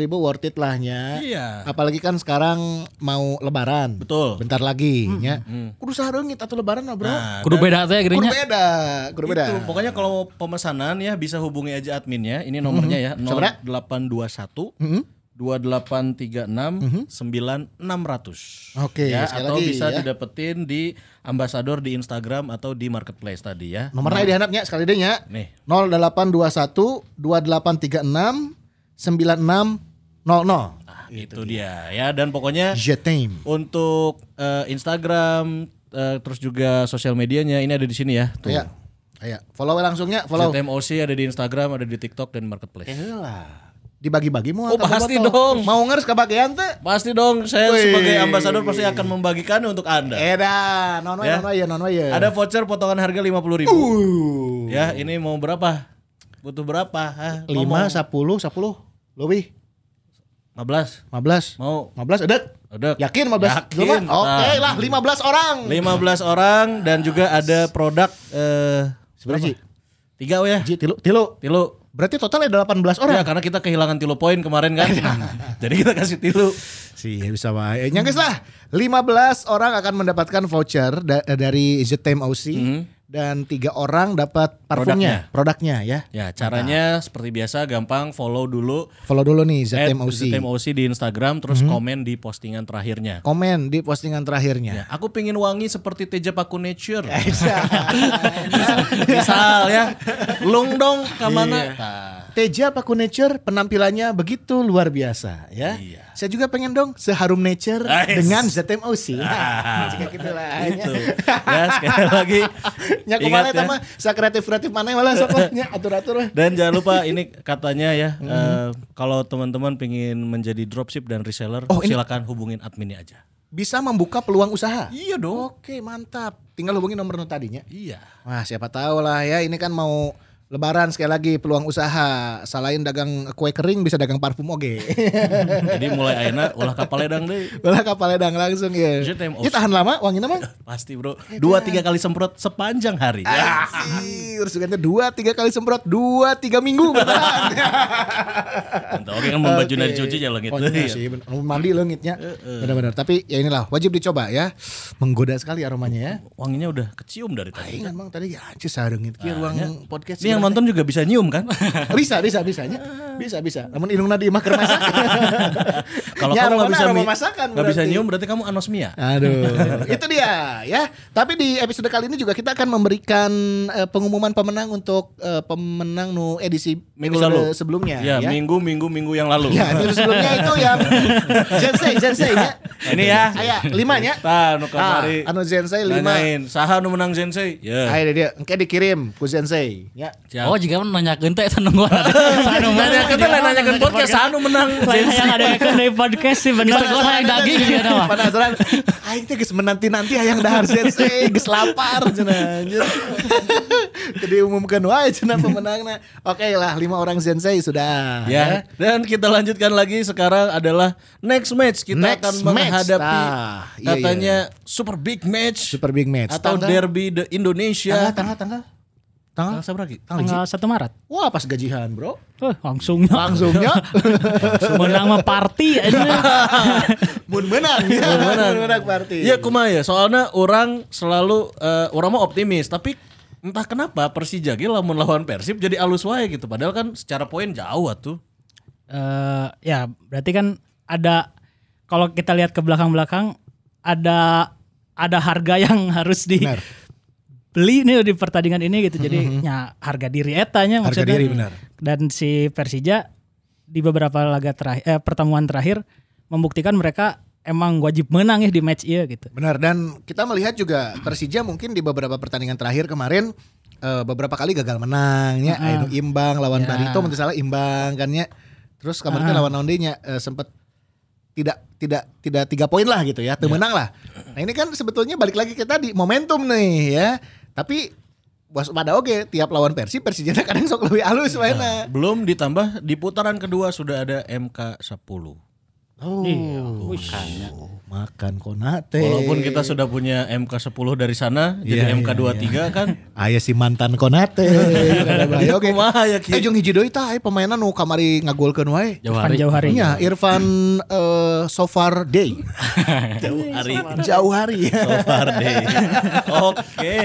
worth it lahnya. Iya. Apalagi kan sekarang mau lebaran. Betul. Bentar lagi ya. Kudu sareungit atau lebaran mah, Bro. Nah, kudu beda teh Kudu gerinya. beda. Kudu beda. Itu, pokoknya kalau pemesanan ya bisa hubungi aja adminnya. Ini nomornya ya Sabra? 0821 Mhm. 2836 9600. Oke, ya, sekali atau lagi bisa ya. didapetin di ambasador di Instagram atau di marketplace tadi ya. Nomornya di handapnya sekali deh nya. Nih. 0821 2836 9600. Nah, itu dia ya dan pokoknya Je t'aime. untuk eh, Instagram eh, terus juga sosial medianya ini ada di sini ya. Tuh. Ayo. Ayo, follow langsungnya, follow. ZMOC ada di Instagram, ada di TikTok dan marketplace. Lah. Dibagi-bagi mau Oh, pasti botol? dong. Mau ngers kebagian teh? Pasti dong, saya Wih. sebagai ambasador pasti akan membagikannya untuk Anda. Eda, non Ya. non ya, non ya. Ada voucher potongan harga 50.000 ribu. Uh. Ya, ini mau berapa? Butuh berapa? Hah? lima, Ngomong. sepuluh, sepuluh, lebih, 15. 15, Mau 15, edek. Udah. Yakin 15? Yakin. Dulu, Oke Nah. lah, 15 orang. 15 orang dan juga ada produk eh Seberapa, Ji? Tiga oh ya. Ji, tilu, tilu. Tilu. Berarti totalnya 18 orang. Ya karena kita kehilangan tilu poin kemarin kan. Jadi kita kasih tilu. Sih bisa wae. Nyangkes lah. 15 orang akan mendapatkan voucher da- dari ZTM OC dan tiga orang dapat parfumnya, produknya, ya. Ya caranya seperti biasa gampang follow dulu Follow dulu nih at ZTM OC. ZMOC di Instagram terus komen di postingan terakhirnya. Komen di postingan terakhirnya. Ya, aku pingin wangi seperti Teja Paku Nature. Misal ya, lung dong ke mana? Nah, Teja Paku Nature penampilannya begitu luar biasa ya. Iya. Saya juga pengen dong seharum nature Ais. dengan ZTM OC. Ah. Jika gitu lah. Gitu. Ya sekali lagi Ya ingat ya. mah sa kreatif kreatif mana malah sok lah, nya atur-atur lah. Dan jangan lupa ini katanya ya eh, kalau teman-teman pengen menjadi dropship dan reseller Oh, ini- silakan hubungin adminnya aja. Bisa membuka peluang usaha. Iya dong. Oke, mantap. Tinggal hubungi nomor tadinya. Iya. Wah, siapa tahu lah ya. Ini kan mau Lebaran sekali lagi peluang usaha. Selain dagang kue kering bisa dagang parfum oge. Jadi mulai ayeuna ulah kapal ledang deh. Belah kapal ledang langsung ya. Ini tahan lama wanginya mah? Pasti bro. Dua tiga kali semprot sepanjang hari. Anjir, sugante dua tiga kali semprot dua tiga minggu bertahan. Oke kan membaju dari cuci ya langit. Oh, iya sih, mandi lengitnya. Benar-benar. Tapi ya inilah wajib dicoba ya. Menggoda sekali aromanya ya. Wanginya udah kecium dari tadi. Aing emang tadi ya anjir sarengit ki ruang podcast. Yang nonton juga bisa nyium kan? bisa bisa bisanya. Bisa bisa. Namun indungna di mah keur masak. Kalau Ya, kamu nggak bisa masakan nggak bisa nyium berarti kamu anosmia. Aduh, itu dia ya. Tapi di episode kali ini juga kita akan memberikan eh, pengumuman pemenang untuk eh, pemenang nu edisi Minggu lalu. sebelumnya Ya, ya. minggu minggu minggu yang lalu. Ya, episode sebelumnya itu yang Zensei, Zensei ya. Ini ya. Aya, limanya. Tah nu Ah, kamari. anu Zensei lima. Saha nu menang Zensei? Ya. Ayo dia, engke dikirim ku Zensei. Ya. Siap. Oh jika nanya gente itu nunggu Sanu Nanya kita lah nanyakan podcast saha nu menang Lain Zensei. yang ada yang podcast sih bener. Bisa goreng daging gitu ya, Wah. Penasaran. Aing teh geus menanti-nanti hayang dahar Zensei, geus lapar cenah anjir. Jadi umumkan wae cenah pemenangna. Oke lah, lima orang Zensei sudah. Ya, dan kita lanjutkan lagi sekarang adalah next match kita Next akan match. menghadapi Ah, iya, katanya super big match Super big match. atau Tanggal- derby the Indonesia. Tanggal, tanggal, tanggal. Tanggal berapa lagi? Tanggal 1 Maret. Wah pas gajian bro. Oh, langsungnya. Langsungnya. Menang mah party aja. Mun menang. ya. Mun menang party. Iya kumaha ya, soalnya orang selalu eh, orang mau optimis, tapi entah kenapa Persija ge lamun lawan Persib jadi alus wae gitu. Padahal kan secara poin jauh atuh. Eh, ya berarti kan ada kalau kita lihat ke belakang-belakang ada ada harga yang harus di Benar. Beli nih di pertandingan ini gitu. Jadi ya harga diri etanya Harga maksudnya. diri, benar. Dan si Persija di beberapa laga terakhir eh, pertemuan terakhir membuktikan mereka emang wajib menang ya di match iya gitu. Benar dan kita melihat juga Persija mungkin di beberapa pertandingan terakhir kemarin eh, beberapa kali gagal menang ya, anu imbang lawan Ya. Barito mungkin salah imbang kan ya. Terus kemarin kan lawan Nondenya eh, sempat tidak tidak tidak tiga poin lah gitu ya, tuh menang lah. Nah ini kan sebetulnya balik lagi ke tadi momentum nih ya. Tapi waspada oke tiap lawan Persib Persija kadang sok lebih halus mainnya. Belum ditambah di putaran kedua sudah ada MK 10. Oh, makan konate. Walaupun kita sudah punya MK 10 dari sana, jadi Iya, MK iya, 23 kan. Aya si mantan konate. Kada bahaya, Oke. Kumaha ya, Ki? Eh jeung hiji deui tah aya pemainna nu kamari ngagolkeun wae. Jauh hari. Jauhari. Iya, Irfan eh, so far day. Jauh hari. Jauh hari. So far deh. Oke.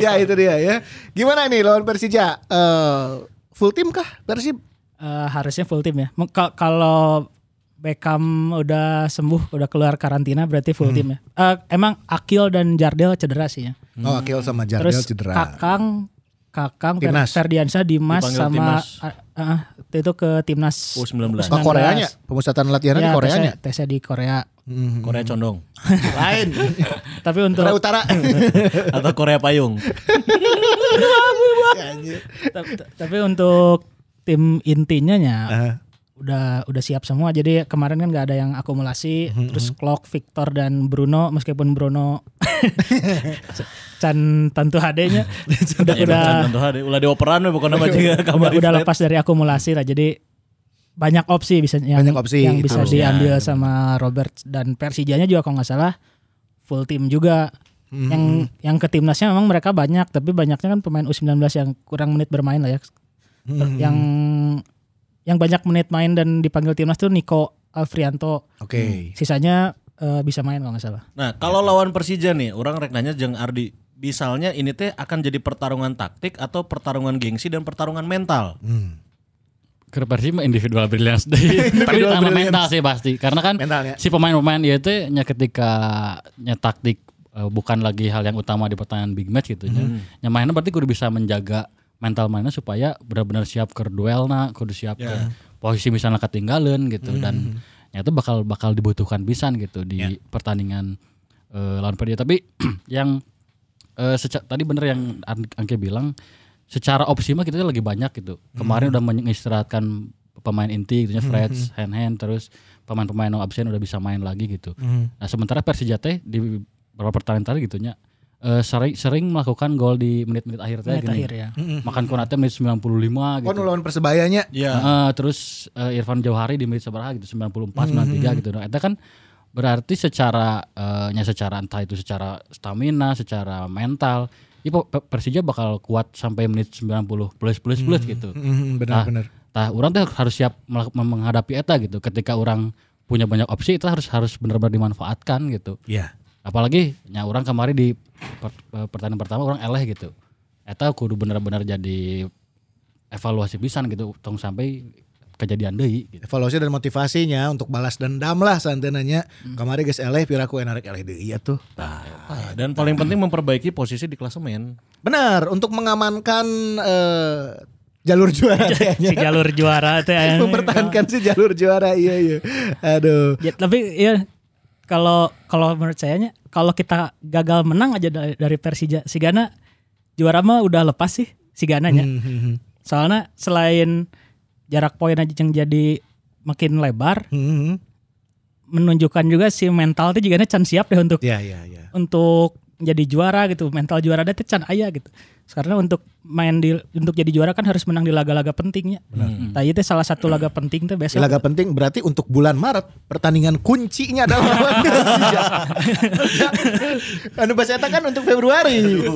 ya itu dia ya. Gimana nih lawan Persija? Eh full tim kah Persib? Eh, harusnya full tim ya. Kalau Beckham udah sembuh, udah keluar karantina berarti full tim ya. Eh, emang Akil dan Jardel cedera sih ya. Oh, Akil sama Jardel Terus cedera. Kakang, Kakang, Timnas. Ferdiansyah, Dimas Dipanggil sama timnas. ah, ah, itu ke timnas U19. Oh, Koreanya, pemusatan latihan di Ya, Koreanya. tesnya, tesnya di Korea. Korea condong Lain. Tapi untuk Korea Utara. atau Korea payung. tapi, tapi untuk tim intinya ya Ah. udah udah siap semua. Jadi kemarin kan nggak ada yang akumulasi. Mhm, Terus Clock, Victor dan Bruno meskipun Bruno can tentu HD-nya udah Ya, udah tentu hari. Ulah dioperan we pokoknya mah juga udah, kamar udah lepas dari akumulasi lah. Jadi banyak opsi bisa yang, Banyak opsi, yang bisa harusnya. diambil sama Robert dan Persijanya juga kalau nggak salah full tim juga. Mhm. Yang yang ke timnasnya memang mereka banyak tapi banyaknya kan pemain U19 yang kurang menit bermain lah ya. Mhm. Yang yang banyak menit main dan dipanggil timnas tuh Nico Alfrianto. Oke. Sisanya eh, bisa main kalau nggak salah. Nah, kalau lawan Persija nih, orang rek nanya jeung Ardi, misalnya ini teh akan jadi pertarungan taktik atau pertarungan gengsi dan pertarungan mental. Hmm. Ke Persib mah individual brilliance deh. Tapi brilliance. mental sih pasti. Karena kan Mentalnya. si pemain-pemain dia itu nya ketika nya taktik eh, bukan lagi hal yang utama di pertandingan big match gitu nya. Nya mainnya berarti kudu bisa menjaga mental mainnya supaya benar-benar siap ke duel na, kudu siap ke posisi misalnya ketinggalan gitu. Dan ya itu bakal bakal dibutuhkan pisan gitu di pertandingan eh, lawan Persija. Tapi yang eh, seca- tadi bener yang An- Angke bilang secara opsi mah kita lagi banyak gitu. Kemarin udah mengistirahatkan pemain inti gitu Fred, hand hand terus pemain-pemain yang absen udah bisa main lagi gitu. Nah, sementara Persija teh di beberapa pertandingan tadi gitu nya eh, sering sering melakukan gol di menit-menit akhir teh Menit gini. akhir ya. Makan Konate menit 95 gitu. Oh, lawan Persebayanya. Iya. Heeh, terus eh, Irfan Jauhari di menit seberapa gitu 94 93 gitu. Nah, itu kan berarti secara eh, nya secara entah itu secara stamina, secara mental, itu Persija bakal kuat sampai menit 90 plus plus plus gitu. Mhm, Benar-benar. Tah orang tuh harus siap menghadapi eta gitu. Ketika orang punya banyak opsi itu harus harus benar-benar dimanfaatkan gitu. Iya. Apalagi nya orang kemarin di per- pertandingan pertama orang eleh gitu. Eta kudu benar-benar jadi evaluasi pisan gitu tong sampai kejadian deui gitu. Evaluasi dan motivasinya untuk balas dendam lah santenanya. Kemarin geus eleh piraku enak eleh deui ya tuh. Nah, Dan paling penting memperbaiki posisi di klasemen. Benar, untuk mengamankan eh, jalur juara si jalur juara teh. Mempertahankan si jalur juara iya iya. Aduh. Ya, tapi ya kalau kalau menurut saya nya kalau kita gagal menang aja dari, dari Persija, Sigana juara mah udah lepas sih Sigananya. Hmm, Soalnya selain jarak poin aja yang jadi makin lebar, Hmm. menunjukkan juga si mental tuh juga can siap deh untuk Ya ya ya. untuk jadi juara gitu. Mental juara deh tuh can aya gitu. Karena untuk main di untuk jadi juara kan harus menang di laga-laga pentingnya. Nah, itu salah satu laga penting tuh besok. Laga penting berarti untuk bulan Maret pertandingan kuncinya adalah lawan Persija. anu bahasa kan untuk Februari.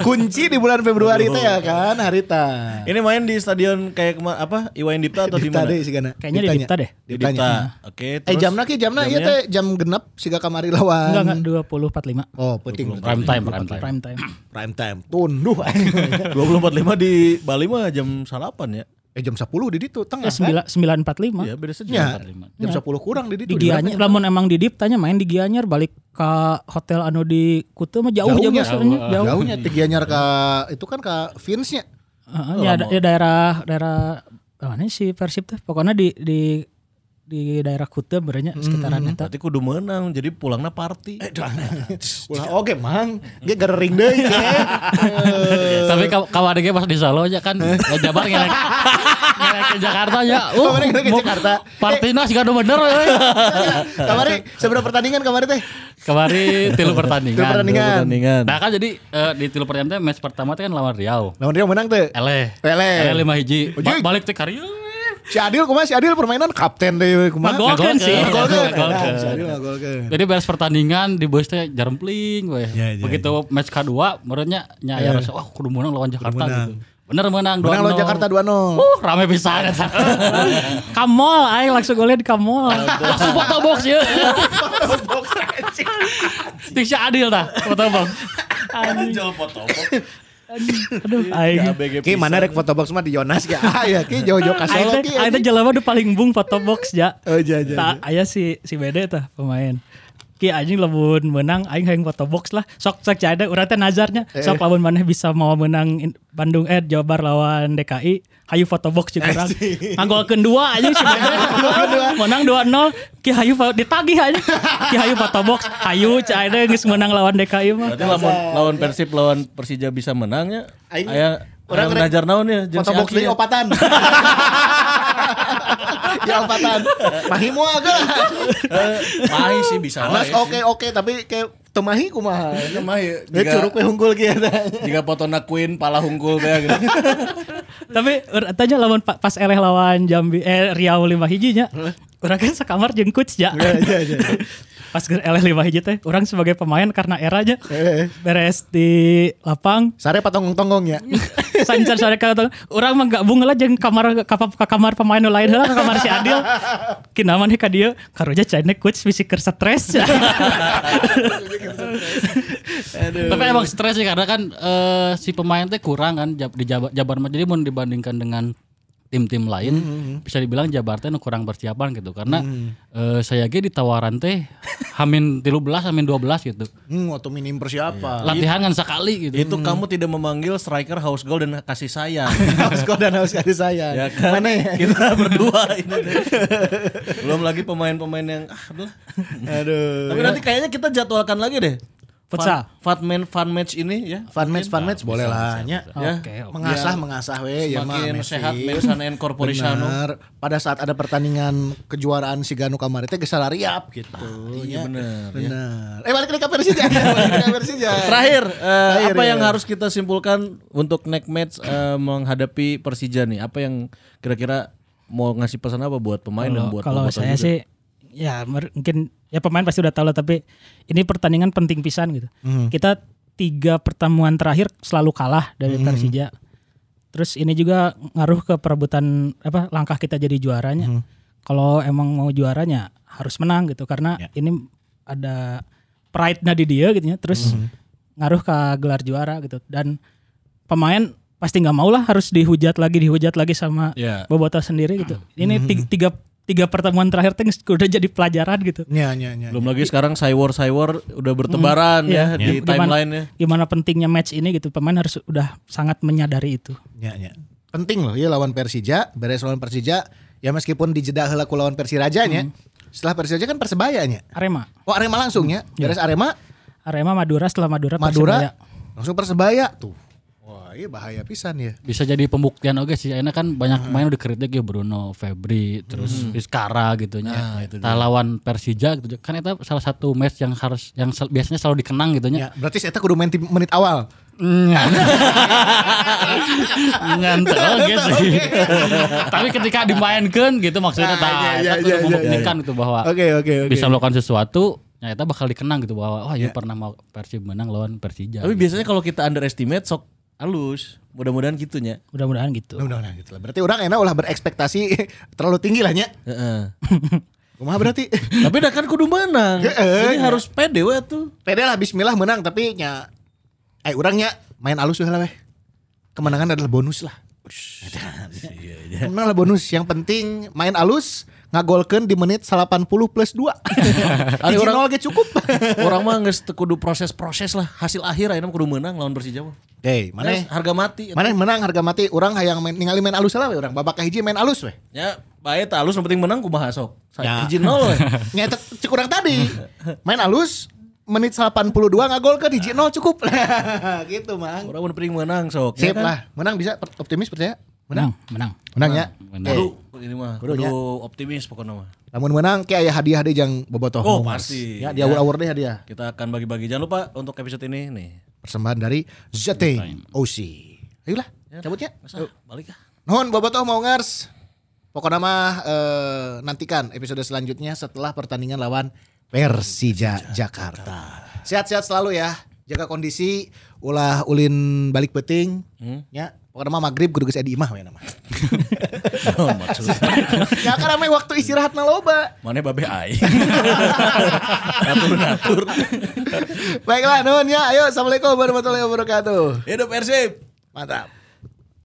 Kunci di bulan Februari itu ya kan harita. Ini main di stadion kayak kema- apa? Iwayan Dipta atau di Dipta mana? Kayaknya di Dipta deh. Di. Dipta. Oke, Eh terus jamna ki jamna ieu teh jam genep siga kamari lawan. Enggak enggak 20 45 Oh, penting. Prime time, prime time. prime time. Prime time. Tunduh. 20.45 di Bali mah jam salapan ya. eh jam 10 di ditu tengah. Ya 9 945. Iya, beda sejam. Ya, jam 10 kurang di ditu. di Gianyar lamun emang di Diptanya main di Gianyar balik ke hotel anu di Kutu mah jauh Jauhnya, jauh jauh. jauh. Jauhnya Tigianyar ke itu kan ke Vince-nya. Heeh, ya, da- ya daerah daerah mana sih Persib tuh pokoknya di di di daerah Kutu berenya sekitaran eta. Berarti kudu menang, jadi pulangnya party. Ulah oke mang, dia gering deh. Tapi kaw- kawan adiknya pas di Solo aja kan Jabar ngelek ngelek ke Jakarta ya. Uh, Kemarin ke Jakarta. Partina sih gak bener. we. Kemarin seberapa pertandingan kemarin teh? Kemarin tilu pertandingan. Tilu pertandingan. Pertandingan. Nah kan jadi eh, di tilu pertandingan teh match pertama teh kan lawan Riau. Lawan dia menang tuh. Eleh. Eleh. Eleh lima hiji. Balik teh karya. Si Adil kumaha si Adil permainan kapten deh kumaha. Ngagolkeun sih. Ngagolkeun. Ngagolkeun. Si Adil. Jadi beres pertandingan di bus teh jarempling we. Ya, ya, Begitu match kedua menurutnya nya ya rasa wah kudu menang lawan Jakarta menang. gitu. Bener menang Menang lawan 2-0. Jakarta 2-0. Uh, rame pisan eta. Kamol aing langsung golnya di Kamol. Langsung foto box ya. Tik si Adil dah foto box. Jual foto. Aduh, aing. Ki mana rek foto box mah di Yonas ya. Ah ya ki jauh-jauh ka Solo teh ki. aing teh jelema paling bung foto box ja. Oh iya. Tak aya si si Bede tah pemain. Ki anjing lamun menang aing hayang foto box lah. Sok sok ada urang teh nazarnya. Sok lamun maneh bisa mau menang in- Bandung eh Jawa Barat lawan DKI, hayu foto box jeung urang. Nganggolkeun dua anjing si menang 2-0, ki hayu ditagih anjing. Ki hayu foto box, hayu cai ada geus menang lawan DKI mah. Berarti lawan lawan Persib lawan Persija bisa menangnya. Aing- Aya Orang ngajar naon ya jeung Foto box Aki dari ya. opatan. ya opatan. Mahimu agak. Mahi sih bisa wae. oke oke tapi kayak temahi kumaha. Ya, Mahi. Dia Jika- curug we unggul gitu. Jika potona Queen pala hungkul teh gitu. Tapi tanya lawan pa- pas eleh lawan Jambi eh Riau lima hiji nya. Urang kan sakamar jeung coach ja. Pas eleh lima hiji teh urang sebagai pemain karena eranya beres di lapang. Sare patong-tonggong ya. sancar sare ka urang mah gabung lah jeung kamar ka, ka kamar pemain nu lain heula ka kamar si Adil. Kina maneh ka dieu karunya cai coach bisi keur stres. Tapi emang stres sih karena kan eh, si pemain teh kurang kan di Jabar, jadi mau dibandingkan dengan tim-tim lain bisa dibilang Jabar teh nu kurang persiapan gitu karena eh, saya ge di tawaran teh hamin 13 hamin 12 gitu. Hmm, waktu minim persiapan. Latihan kan sekali gitu. Itu kamu tidak memanggil striker house goal dan kasih sayang. Haus kau dan haus kasih saya. ya kan? Mana ya? Kita berdua ini. deh. Belum lagi pemain-pemain yang ah. Aduh. Tapi nanti kayaknya kita jadwalkan lagi deh. Futsal. Fun, fun, man, fun match ini ya. Fun match, fun match boleh lah. Ya. Oke. oke. Mengasah, mengasah we. Ya mah, sehat Mesan and Corporation. Pada saat ada pertandingan kejuaraan si Ganu kemarin teh geus riap gitu. Iya Ya. bener. Bener. Eh balik ke Persija. balik ke Persija. Terakhir, eh, Terakhir, apa ya. yang harus kita simpulkan untuk next match eh, menghadapi Persija nih? Apa yang kira-kira mau ngasih pesan apa buat pemain dan Kalau buat kalau saya juga? sih ya mungkin ya pemain pasti udah tahu lah tapi ini pertandingan penting pisan gitu. Kita tiga pertemuan terakhir selalu kalah dari Persija. Terus ini juga ngaruh ke perebutan apa langkah kita jadi juaranya. Kalau emang mau juaranya harus menang gitu karena ini ada pride-nya di dia gitu ya. Terus ngaruh ke gelar juara gitu dan pemain pasti nggak mau lah harus dihujat lagi dihujat lagi sama Ya. Bobotoh sendiri gitu. Ini tiga, tiga tiga pertemuan terakhir tuh udah jadi pelajaran gitu. Nya nya nya. Belum lagi sekarang Cywar Cywar udah bertebaran ya Iya. di Gimana- timeline ya. Gimana pentingnya match ini gitu. Pemain harus udah sangat menyadari itu. Nya nya. Penting loh ya lawan Persija, beres lawan Persija ya meskipun di jeda heula ku lawan Persiraja nya. Setelah Persija kan Persebaya nya. Arema. Oh Arema langsung ya. Beres Arema, Arema Madura setelah Madura Madura Persebaya. langsung Persebaya tuh. Wah, iya bahaya pisan ya. Bisa jadi pembuktian oke sih. Enak kan banyak pemain udah kritik ya Bruno, Febri, terus Vizcara gitu nya. Tah lawan Persija gitu. Kan itu salah satu match yang harus yang sel- biasanya selalu dikenang gitu nya. Ya, berarti saya kudu main menit awal. Ngantel oke sih. Tapi ketika dimainkan gitu maksudnya Ah, tah iya, iya, kudu iya, iya, membuktikan gitu bahwa Oke, oke, oke. bisa melakukan sesuatu ya itu bakal dikenang gitu bahwa wah ya pernah mau Persib menang lawan Persija. Tapi biasanya kalau kita underestimate sok halus. Mudah-mudahan gitunya. Mudah-mudahan gitu. Udah, udah gitu lah. Berarti orang enak ulah berekspektasi terlalu tinggi lah nya. Heeh. Kumaha berarti? Tapi dah kan kudu menang. Heeh, Jadi harus pede we tuh. Pede lah bismillah menang tapi nya eh orangnya main alus lah weh. Kemenangan adalah bonus lah. Kemenangan adalah bonus. Yang penting main alus ngagolkeun di menit 80 plus 2. Ada orang- lagi cukup. Orang mah geus teu kudu proses-proses lah. Hasil akhir ayeuna kudu menang lawan Persija mah. Hei, mana harga mati. mana menang harga mati orang hayang main ningali main alus lah we orang babak kahiji main alus weh. Ya, bae teh halus yang penting menang kumaha sok. Ya. Saya izin nol we. Nya eta cek urang tadi. Main alus menit 82 ngagolkeun hiji nol cukup. gitu, Mang. Orang mun penting menang sok. Sip Ya kan? lah. Menang bisa optimis percaya? Menang, menang. Menang ya. Benar. Eh, Kudu ini mah Kudu kudu nya. optimis pokoknya mah. Lamun menang kayak aya hadiah deh jang bobotoh. Oh, pasti. Ya, di awur-awur deh hadiah. Kita akan bagi-bagi. Jangan lupa untuk episode ini nih. Persembahan dari Zating OC. Ayolah, cabutnya. Masa balik ah. Nuhun bobotoh Mongers. Pokoknya mah eh, nantikan episode selanjutnya setelah pertandingan lawan Persija Jakarta. Sehat-sehat selalu ya. Jaga kondisi, ulah ulin balik peting. Hmm? Ya, Pokoknya mah maghrib kudu geus edi imah we nama. Oh. Ya karena mah waktu istirahat na loba. Mana babe ai. Natur-natur. Baiklah nuhun ya. Ayo assalamualaikum warahmatullahi wabarakatuh. Hidup Persib. Mantap.